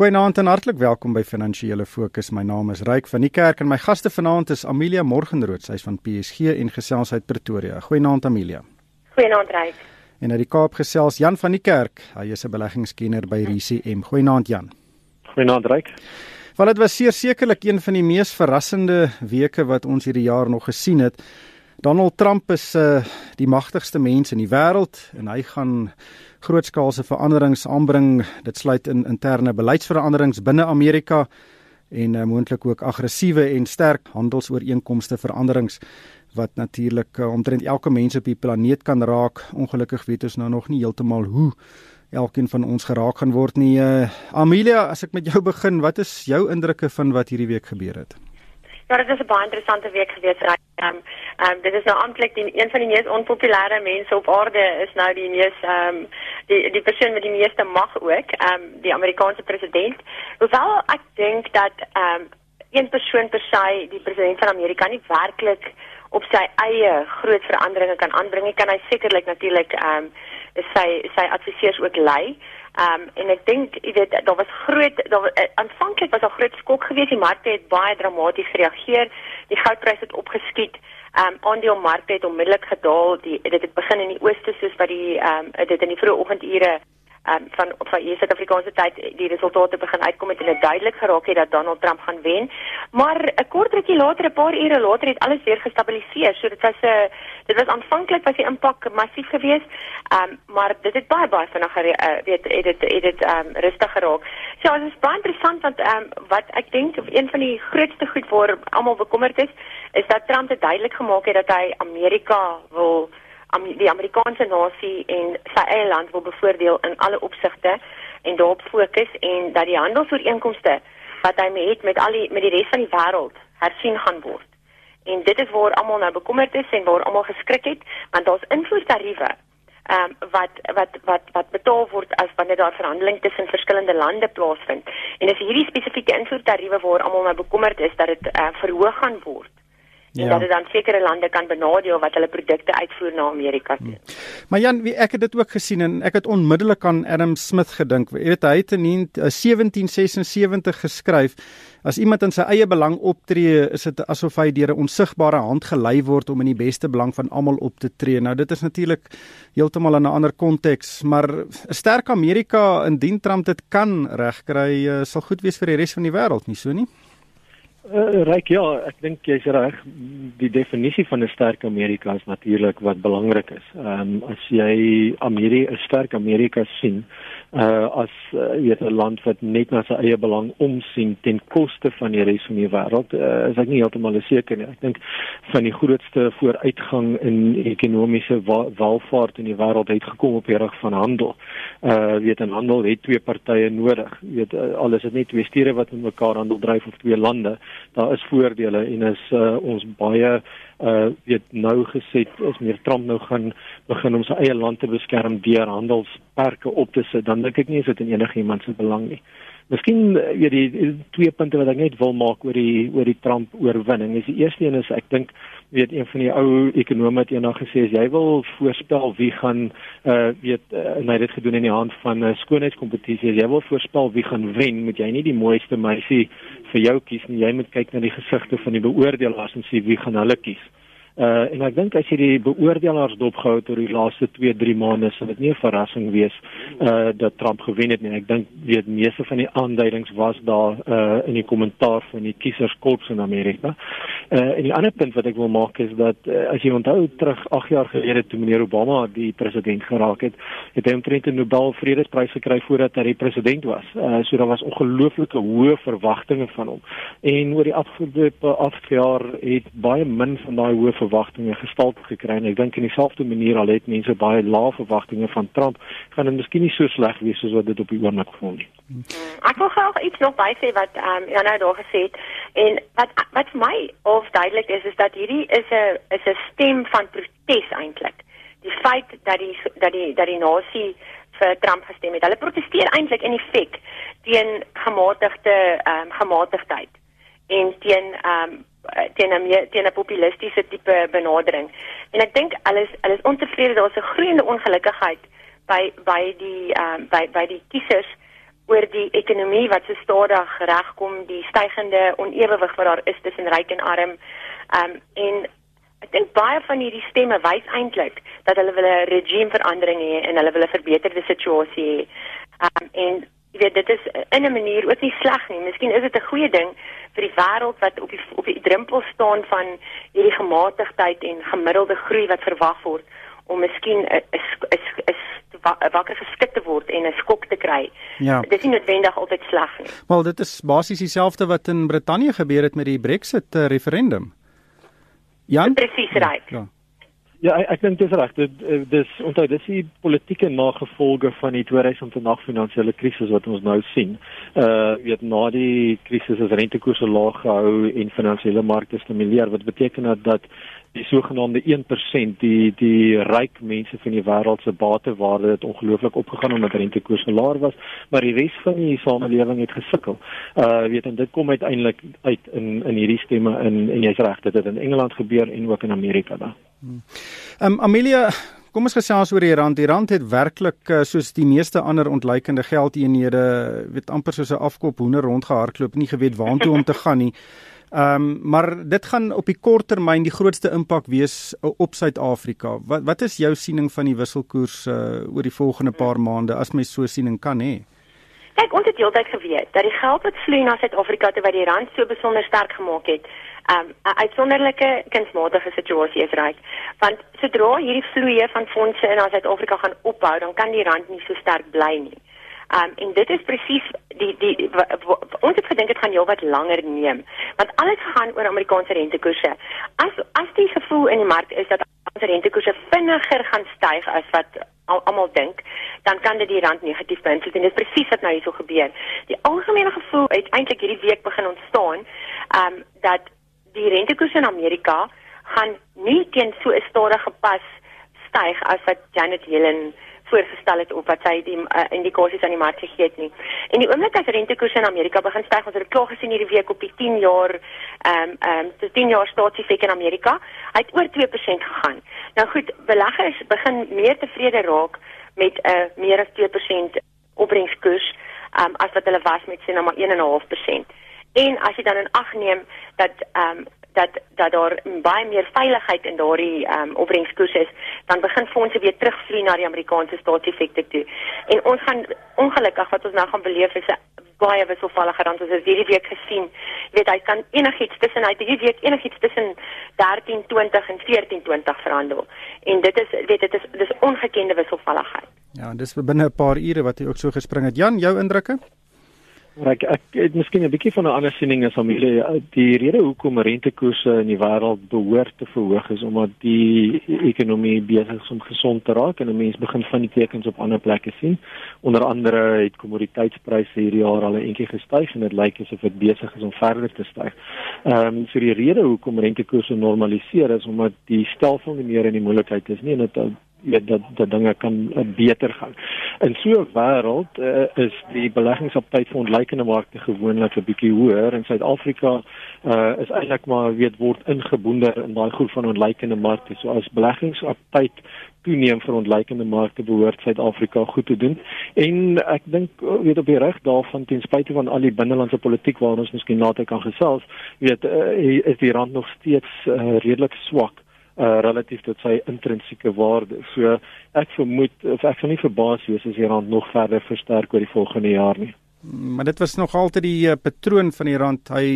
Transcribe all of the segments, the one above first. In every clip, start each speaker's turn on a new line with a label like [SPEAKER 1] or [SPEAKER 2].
[SPEAKER 1] Goeienaand en hartlik welkom by Finansiële Fokus. My naam is Ryk van die Kerk en my gaste vanaand is Amelia Morgenrood, sy is van PSG en gesels uit Pretoria. Goeienaand Amelia.
[SPEAKER 2] Goeienaand Ryk.
[SPEAKER 1] En uit die Kaap gesels Jan van die Kerk. Hy is 'n beleggingskenner by RCM. Goeienaand Jan.
[SPEAKER 3] Goeienaand Ryk.
[SPEAKER 1] Wel dit was sekerlik een van die mees verrassende weke wat ons hierdie jaar nog gesien het. Donald Trump is uh, die magtigste mens in die wêreld en hy gaan grootskaalse veranderings aanbring. Dit sluit in interne beleidsveranderings binne Amerika en uh, moontlik ook aggressiewe en sterk handelsooreenkomste veranderings wat natuurlik uh, omtrent elke mens op die planeet kan raak. Ongelukkig weet ons nou nog nie heeltemal hoe elkeen van ons geraak gaan word nie. Uh, Amelia, as ek met jou begin, wat is jou indrukke van wat hierdie week gebeur het?
[SPEAKER 2] Ja, dit is 'n baie interessante week gewees. Ehm um, um, dit is nou amptelik die een van die mees onpopulêre mense op aarde is nou die mees ehm um, die die persoon met die meeste mag ook, ehm um, die Amerikaanse president. Hoewel ek dink dat ehm um, een persoon per se die president van Amerika nie werklik op sy eie groot veranderinge kan aanbring nie, kan hy sekerlik natuurlik ehm um, sy sy adviseurs ook lei. Ehm um, en ek dink jy weet daar was groot daar uh, aanvanklik was daar groot skok geweest. Die markte het baie dramaties gereageer. Die goudprys het opgeskiet. Ehm um, aandelemarkte het onmiddellik gedaal. Die dit het begin in die ooste soos by die ehm um, dit in die vroeë oggendure um, van van die Suid-Afrikaanse tyd die resultate begin uitkom het en dit duidelik geraak het dat Donald Trump gaan wen. Maar 'n kort rukkie later, 'n paar ure later het alles weer gestabiliseer. So dit was 'n uh, dit was aanvanklik was die impak massief geweest. Um maar dit het baie baie vinnig uh, weet het dit het dit um rustig geraak. So dit is baie interessant want um wat ek dink een van die grootste goed waar almal bekommerd is, is dat Trump dit duidelik gemaak het dat hy Amerika wil die Amerikaanse nasie en sy eie land wil bevoordeel in alle opsigte en daarop fokus en dat die handelsooreenkomste wat hy het met al die met die res van die wêreld hersien gaan word. En dit is waar almal nou bekommerd is en waar almal geskrik het want daar's invoertariewe ehm um, wat wat wat wat betaal word as wanneer daar verhandeling tussen verskillende lande plaasvind. En dis hierdie spesifieke invoertariewe waar almal nou bekommerd is dat dit uh, verhoog gaan word ja. dat dit dan sekere lande kan benadeel wat hulle produkte uitvoer na Amerika toe. Hmm.
[SPEAKER 1] Maar Jan, wie ek het dit ook gesien en ek het onmiddellik aan Adam Smith gedink. Jy weet hy het in 1776 eh, geskryf As iemand in sy eie belang optree, is dit asof hy deur 'n onsigbare hand gelei word om in die beste belang van almal op te tree. Nou dit is natuurlik heeltemal in 'n ander konteks, maar 'n sterk Amerika indien Trump dit kan regkry, eh, sal goed wees vir die res van die wêreld, nie so nie?
[SPEAKER 3] Uh, Ryk ja, ek dink jy's reg. Die definisie van 'n sterk Amerika is natuurlik wat belangrik is. Ehm um, as jy Amerika 'n sterk Amerika sien, uh as uh, weet 'n land wat net na sy eie belang omsien ten koste van die res van die wêreld uh, is ek nie heeltemal seker nie. Ek dink van die grootste vooruitgang in ekonomiese welvaart in die wêreld het gekom op die rug van handel. Uh weet 'n handel het twee partye nodig. Weet uh, al is dit net twee stiere wat met mekaar handel dryf of twee lande, daar is voordele en is uh, ons baie uh weet nou gesê is meer Trump nou gaan begin om sy eie land te beskerm deur handelsperke op te sit dan dink ek nie is dit in enigiemand se belang nie. Miskien uh, weet die, die twee punte wat ek net wil maak oor die oor die Trump oorwinning. Is die eerste een is ek dink weet een van die ou ekonome het eendag gesê as jy wil voorspel wie gaan uh weet uh, en hy het dit gedoen in die hand van 'n uh, skoonheidskompetisie. As jy wil voorspel wie gaan wen, moet jy nie die mooiste meisie vir jou kies nie. Jy moet kyk na die gesigte van die beoordelaars en sien wie gaan hulle kies. Uh en ek dink as jy die beoordelaars dopgehou het oor die laaste 2-3 maande, sal dit nie 'n verrassing wees uh dat Trump gewen het nie. Ek dink weet meeste van die aanduidings was daar uh in die kommentaar van die kieserskorps in Amerika. Uh en die ander punt wat ek wil maak is dat uh, as jy onthou terug 8 jaar gelede toe meneer Obama die president geraak het, het hy omtrent 'n Nobel Vredesprys gekry voordat hy president was. Uh so daar was ongelooflike hoë verwagtinge van hom. En oor die afgelope 8 jaar het baie min van daai hoë verwagtinge gestalte gekry en ek dink in dieselfde manier al het mense baie lae verwagtinge van Trump gaan dit miskien nie so sleg wees soos wat dit op die oomblik voel nie.
[SPEAKER 2] Ek wil graag iets nog bysê wat ehm um, ja nou daar gesê het en wat wat vir my of duidelik is is dat hierdie is 'n is 'n stem van protes eintlik. Die feit dat die dat die dat die nasie vir Trump gestem het. Hulle proteseer eintlik in effek teen gematigde ehm um, gematigdheid en teen ehm um, teen 'n teen 'n populistiese tipe benadering. En ek dink alles alles ontevrede daar's 'n groeiende ongelukkigheid by by die ehm uh, by by die kiesers oor die ekonomie wat so stadig regkom, die stygende onewewig wat daar is tussen ryk en arm. Ehm um, en ek dink baie van hierdie stemme wys eintlik dat hulle wil 'n regime verandering hê en hulle wil 'n verbeterde situasie hê. Ehm um, en jy weet dit is in 'n manier ook nie sleg nie. Miskien is dit 'n goeie ding vir die wêreld wat op die op die drempel staan van hierdie gematigdheid en gemiddelde groei wat verwag word om miskien 'n 'n 'n wakker geskik te word en 'n skok te kry. Ja. Dit is nie noodwendig altyd sleg nie.
[SPEAKER 1] Wel, dit is basies dieselfde wat in Brittanje gebeur het met die Brexit uh, referendum.
[SPEAKER 2] Jan? Presies reg. Ja.
[SPEAKER 3] Ja, ek, ek dink dis reg. Dit eh, dis onthou dis die politieke nagevolge van die 2008 finansiële krisis wat ons nou sien. Uh weet na die krisis is rentekoerse laag gehou en finansiële markte stimuleer wat beteken dat dat die sogenaamde 1% die die ryk mense van die wêreld se batewaarde het ongelooflik opgegaan omdat rentekoerse laag was, maar die res van die samelewing het gesukkel. Uh weet en dit kom uiteindelik uit in in hierdie stemme in en jy's reg, dit het in Engeland gebeur en ook in Amerika daar.
[SPEAKER 1] Ehm um, Amelia, kom ons gesels oor die rand. Die rand het werklik uh, soos die meeste ander ontleikende geldeenhede, weet amper soos 'n afkop hoender rondgehardloop, nie geweet waartoe om te gaan nie. Ehm um, maar dit gaan op die kort termyn die grootste impak wees uh, op Suid-Afrika. Wat wat is jou siening van die wisselkoers uh, oor die volgende paar maande as mens so siening kan hê?
[SPEAKER 2] Kyk, ons het heeltyd geweet dat die geld wat vloei na Suid-Afrika terwyl die rand so besonder sterk gemaak het, um, 'n uitsonderlike kunsmatige situasie is reg. Want sodra hierdie vloeie van fondse in Suid-Afrika gaan ophou, dan kan die rand nie so sterk bly nie. Um, en dit is presies die die, die ons het gedink dit gaan heelwat langer neem want alles gaan oor Amerikaanse rentekoerse. As as die gevoel in die mark is dat Amerikaanse rentekoerse vinniger gaan styg as wat almal dink, dan kan dit die rand negatief beïnvloed en dit is presies wat nou hierso gebeur. Die algemene gevoel het eintlik hierdie week begin ontstaan, ehm um, die rentekoers in Amerika gaan nie teen so 'n stadige pas styg as wat Janet Yellen voorgestel het op wat sy die uh, indikasies aan die mark gegee het nie. En die oomblik as rentekoerse in Amerika begin styg, ons het dit klaar gesien hierdie week op die 10 jaar ehm um, ehm um, die 10 jaar staatsefek in Amerika, het oor 2% gegaan. Nou goed, beleggers begin meer tevrede raak met 'n uh, meer as 2% opbrengskoers ehm um, as wat hulle was met sien nou maar 1.5%. En as jy dan in ag neem dat ehm um, dat dat daar baie meer veiligheid in daardie ehm um, opbrengskoers is, dan begin fondse weer terugvloei na die Amerikaanse staatsefekte toe. En ons gaan ongelukkig wat ons nou gaan beleef is 'n baie wisselvallige rand. Ons het hierdie week gesien, jy weet hy kan enigiets tussen hy hierdie week enigiets tussen 13.20 en 14.20 verhandel. En dit is weet dit is dis ongekende wisselvalligheid.
[SPEAKER 1] Ja, dis binne 'n paar ure wat hy ook so gespring het. Jan, jou indrukke?
[SPEAKER 3] Ek ek het miskien 'n bietjie van 'n ander siening as familie. Die rede hoekom rentekoerse in die wêreld behoort te verhoog is omdat die ekonomie besig is om gesond te raak en 'n mens begin van die tekens op ander plekke sien. Onder andere het kommoditeitspryse hierdie jaar al 'n entjie gestyg en dit lyk asof dit besig is om verder te styg. Ehm um, so die rede hoekom rentekoerse normaliseer is omdat die stelsel nie meer in die moontlikheid is nie en dit weet dat dat dinge kan uh, beter gaan. In so 'n wêreld uh, is die beleggingsaptyd vir ontleikende markte gewoonlik 'n bietjie hoër en Suid-Afrika uh, is eintlik maar weet word ingeboende in daai groep van ontleikende markte. So as beleggingsaptyd toeneem vir ontleikende markte behoort Suid-Afrika goed te doen. En ek dink weet op die reg daarvan ten spyte van al die binnelandse politiek waar ons miskien later kan gesels, weet uh, is die rand nog steeds uh, redelik swak uh, relatief tot sy intrinsieke waarde. So ek vermoed of ek sal nie verbaas wees as die rand nog verder versterk oor die volgende jaar nie.
[SPEAKER 1] Maar dit was nog altyd die uh, patroon van die rand. Hy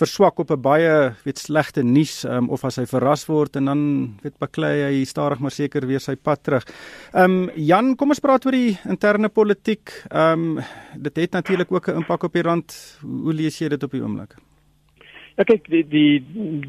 [SPEAKER 1] verswak op 'n baie weet slegte nuus um, of as hy verras word en dan weet baklei hy stadig maar seker weer sy pad terug. Ehm um, Jan, kom ons praat oor die interne politiek. Ehm um, dit het natuurlik ook 'n impak op die rand. Hoe lees jy dit op die oomblik?
[SPEAKER 3] Ja kyk die die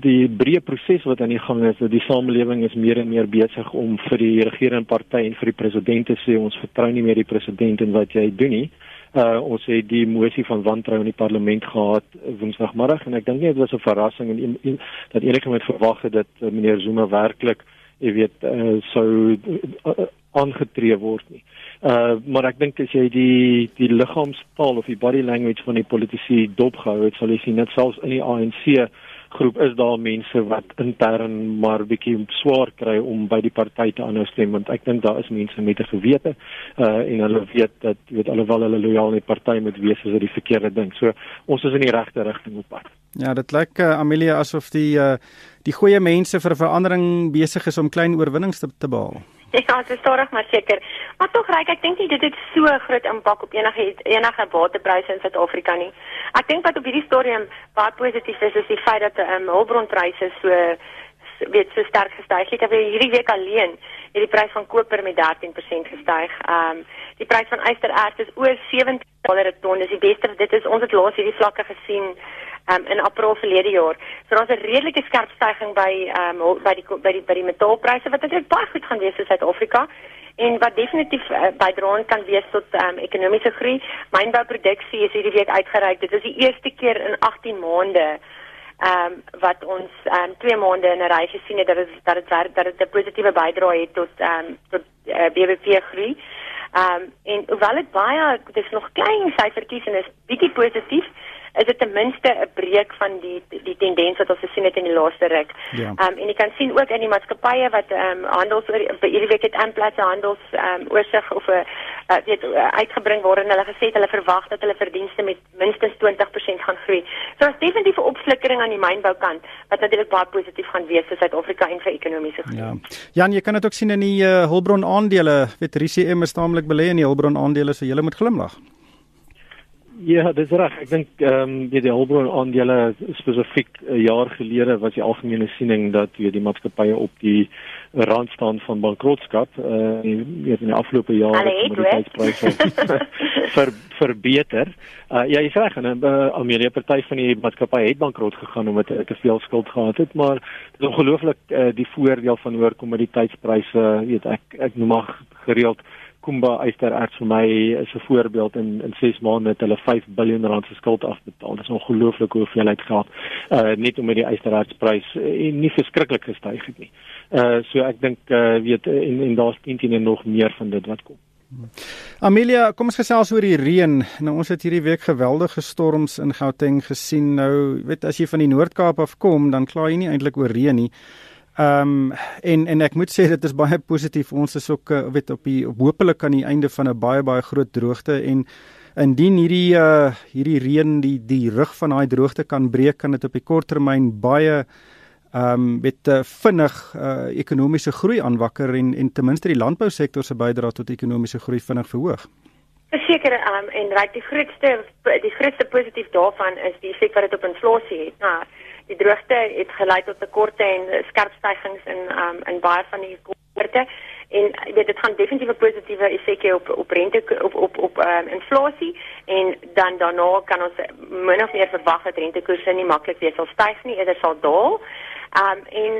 [SPEAKER 3] die breë proses wat aan die gang is, dat die samelewing is meer en meer besig om vir die regerende party en vir die president te sê ons vertrou nie meer die president en wat jy doen nie. Uh ons het die mosie van wantrou in die parlement gehad woensdagmiddag en ek dink dit was 'n verrassing en, en, en dat enige iemand verwag het dat uh, meneer Zuma werklik, jy weet, uh, sou uh, aangetree word nie. Uh maar ek dink as jy die die liggaamstaal of die body language van die politici dopgehou het, sal jy sien net selfs in die ANC groep is daar mense wat intern maar bietjie swaar kry om by die party te aanhou stem want ek dink daar is mense met 'n gewete uh en hulle weet dat weet alhoewel hulle lojaal aan die party moet wees is dit die verkeerde ding. So ons is in die regte rigting op pad.
[SPEAKER 1] Ja, dit lyk uh, Amelia asof die uh die goeie mense vir verandering besig is om klein oorwinnings te, te behaal.
[SPEAKER 2] Ja, dit is stadig maar seker. Maar tog reik ek dink nie dit het so groot impak op enige enige waterpryse in Suid-Afrika nie. Ek dink wat op hierdie stadium baie positief is is die feit dat ehm um, hulpbronpryse so weet so sterk gestyg het. Ek weet hierdie week alleen het die prys van koper met 13% gestyg. Ehm um, die prys van ystererts is oor 70 dollar per ton. Dis die beste dit is ons het laas hierdie vlakke gesien um, in April verlede jaar. So daar's 'n redelike skerp stygings by um, by die by die by die metaalpryse wat natuurlik baie goed gaan wees vir Suid-Afrika en wat definitief uh, bydraend kan wees tot um, ekonomiese groei. Mynbouproduksie is hierdie week uitgereik. Dit is die eerste keer in 18 maande ehm um, wat ons ehm um, twee maande in 'n ry gesien het dat dit dat dit dat dit 'n positiewe bydrae het tot ehm um, tot uh, BBP groei. Ehm um, en hoewel dit baie dis nog klein syfertjies en is bietjie positief, is dit ten minste 'n breek van die die tendens wat ons gesien het in die laaste ruk. Ja. Ehm ja. um, en jy kan sien ook in die maatskappye wat ehm um, handels oor hierdie week het aanplaas handels ehm um, oorsig of 'n uh, uh, weet uh, uitgebring waarin hulle gesê het hulle verwag dat hulle verdienste met minstens 20% gaan groei. So as definitief 'n opflikkering aan die mynboukant wat natuurlik baie positief gaan wees vir Suid-Afrika en vir ekonomiese groei. Ja.
[SPEAKER 1] Jan, jy kan dit ook sien in die uh, Hulbron aandele. Weet RCM is taamlik belê in die Hulbron aandele, so jy moet glimlag.
[SPEAKER 3] Ja, dis reg. Ek dink ehm um, die Hulbron aandele spesifiek 'n jaar gelede was die algemene siening dat jy die maatskappye op die rand staan van bankrotskap. Uh jy weet in die afgelope jare het die pryse ver verbeter. Uh ja, jy sê reg, 'n uh, Amerika party van die maatskappy het bankrot gegaan omdat hulle te veel skuld gehad het, maar dit is ongelooflik uh, die voordeel van hoër kommoditeitspryse, weet ek ek noem maar gereeld Kumba Eystererts vir my is 'n voorbeeld in in 6 maande het hulle 5 miljard rand se skuld afbetaal. Dit is ongelooflike hoeveelheid geld. Uh net om met die Eystererts prys uh, nie verskriklik gestyg het nie. Uh so ek dink uh weet en en daar's teen teen nog meer van dit wat kom.
[SPEAKER 1] Amelia, kom ons gesels oor die reën. Nou ons het hierdie week geweldige storms in Gauteng gesien. Nou, weet as jy van die Noord-Kaap af kom, dan kla jy nie eintlik oor reën nie. Ehm um, en en ek moet sê dit is baie positief. Ons is ook uh, weet op die hopelik aan die einde van 'n baie baie groot droogte en indien hierdie uh hierdie reën die die rug van daai droogte kan breek, kan dit op die kort termyn baie ehm um, met uh, vinnig uh ekonomiese groei aanwakker en en ten minste die landbousektor se bydrae tot ekonomiese groei vinnig verhoog.
[SPEAKER 2] Verseker um, en reg die grootste die grootste positief daarvan is die effek wat dit op inflasie het. Nou die droogte het gelei tot tekorte en skerp stygings in um, in baie van die kooperte en jy weet dit gaan definitief 'n positiewe effek hê op op rente op op op um, inflasie en dan daarna kan ons min of meer verwag dat rentekoerse nie maklik weer sal styg nie eerder sal daal. Um en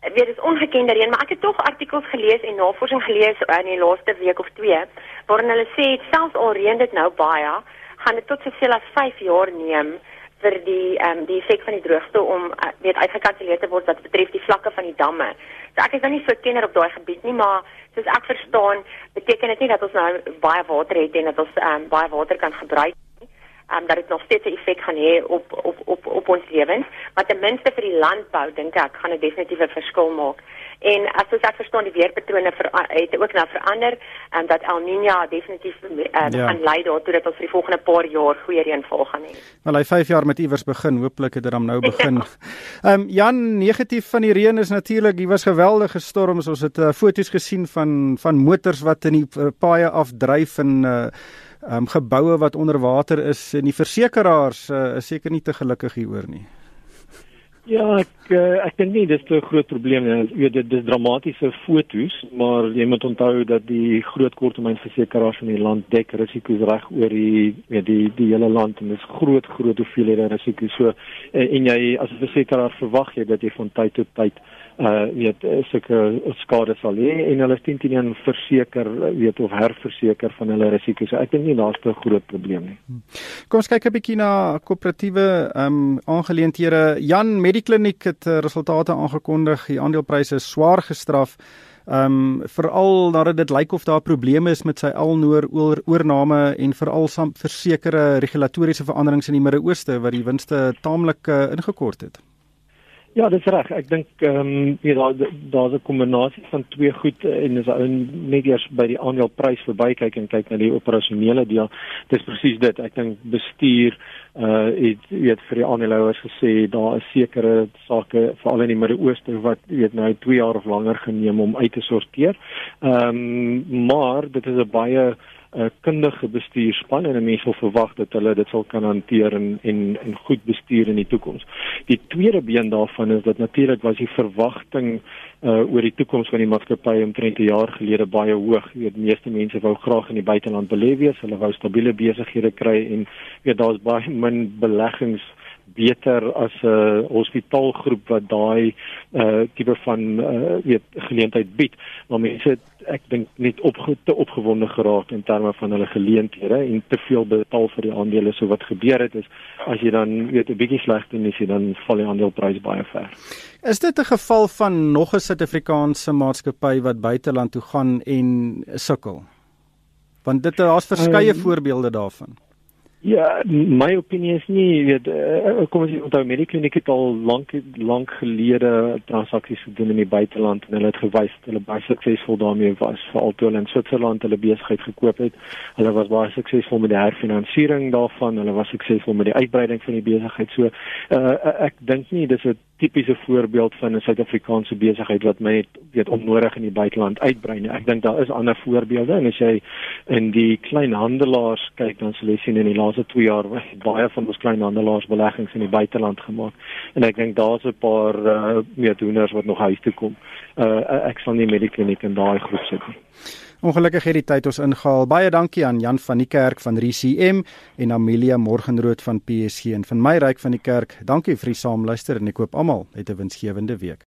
[SPEAKER 2] weet dit is ongeken daarin maar ek het tog artikels gelees en navorsing gelees in die laaste week of twee waarin hulle sê selfs al reën dit nou baie gaan dit tot soveel as 5 jaar neem vir die ehm um, die effek van die droogte om uh, weet uitgekanselleer te word wat betref die vlakke van die damme. So ek is nou nie so kenner op daai gebied nie, maar soos ek verstaan, beteken dit nie dat ons nou baie water het en dat ons ehm um, baie water kan gebruik nie. Ehm um, dat dit nog steeds 'n effek gaan hê op op op op ons lewens, maar ten minste vir die landbou dink ek gaan dit definitief 'n verskil maak. En as ons ek verstaan die weerpatrone ver, het ook nou verander en um, dat El Niño definitief uh, ja. gaan lei daartoe dat ons vir die volgende paar jaar goeie reënval gaan hê.
[SPEAKER 1] Wel hy 5 jaar met iewers begin, hooplik het dit dan nou begin. Ehm um, Jan, negatief van die reën is natuurlik, hier was geweldige storms. Ons het uh, foto's gesien van van motors wat in die uh, paaie afdryf en uh um, geboue wat onder water is en die versekerings uh, is seker nie te gelukkig hieroor nie.
[SPEAKER 3] Ja, ek uh, ek dink nie dis 'n groot probleem nie. Jy weet dit is dramatiese fotos, maar jy moet onthou dat die groot korttermynversekeraars in die land dek risiko's reg oor die weet die die hele land en dis groot groot hoeveelhede risiko. So en, en jy as 'n versekeraar verwag jy dat jy van tyd tot tyd uh weet sulke skade sal hê en hulle teen teen verseker weet of herverseker van hulle risiko's. Ek dink nie daar's 'n groot probleem nie. Hmm.
[SPEAKER 1] Kom ons kyk 'n bietjie na koöperatiewe ehm um, aangeleenthede. Jan Medikliniek het resultate aangekondig. Die aandelepryse is swaar gestraf. Ehm um, veral nadat dit lyk of daar probleme is met sy alnoor oor, oorname en veral versekerde regulatoriese veranderings in die Midde-Ooste wat die winste taamlik uh, ingekort het.
[SPEAKER 3] Ja, dis reg. Ek dink ehm um, ja, daar daar's 'n kombinasie van twee goed en as ou net eers by die aandeleprys verby kyk en kyk na die operasionele deel, dis presies dit. Ek dink bestuur uh het weet vir die aandeelhouers gesê daar is sekere sake veral in die Midde-Ooste wat weet nou 2 jaar of langer geneem om uit te sorteer. Ehm um, maar dit is 'n baie 'n uh, kundige bestuurspan en 'n mens sal verwag dat hulle dit sal kan hanteer en en en goed bestuur in die toekoms. Die tweede been daarvan is dat natuurlik was die verwagting uh oor die toekoms van die maatskappy omtrent 'n jaar gelede baie hoog. Jy weet meeste mense wou graag in die buiteland belê wees, hulle wou stabiele besighede kry en weet daar's baie min beleggings beter as 'n uh, hospitaalgroep wat daai uh tipe van uh weet geleentheid bied maar mense ek dink net op te opgewonde geraak in terme van hulle geleenthede en te veel betaal vir die aandele so wat gebeur het is as jy dan weet 'n bietjie sleg doen is jy dan val die aandeleprys baie ver.
[SPEAKER 1] Is dit 'n geval van nog 'n Suid-Afrikaanse maatskappy wat buiteland toe gaan en sukkel? Want dit daar's verskeie um, voorbeelde daarvan.
[SPEAKER 3] Ja, my opinie is nie weet uh, kom ons onthou Medikliniek het al lank lank gelede transaksies gedoen in die buiteland en hulle het gewys dat hulle baie suksesvol daarmee was veral toe hulle in Switserland hulle besigheid gekoop het. Hulle was baie suksesvol met die herfinansiering daarvan, hulle was suksesvol met die uitbreiding van die besigheid. So uh, ek dink nie dis 'n tipiese voorbeeld van 'n Suid-Afrikaanse besigheid wat my net weet onnodig in die buiteland uitbrei nie. Ek dink daar is ander voorbeelde en as jy in die kleinhandelaars kyk dan sal jy sien in die laaste 2 jaar baie van ons kleinhandelaars beleggings in die buiteland gemaak. En ek dink daar's 'n paar uh, meedoeners wat nog huis toe kom. Uh, ek sal nie met die kliniek in daai groep sit nie.
[SPEAKER 1] Ongelukkig het die tyd ons ingehaal. Baie dankie aan Jan van die Kerk van RCM en Amelia Morgenrood van PSG en van my ryk van die kerk. Dankie vir die saamluister en ek hoop almal het 'n winsgewende week.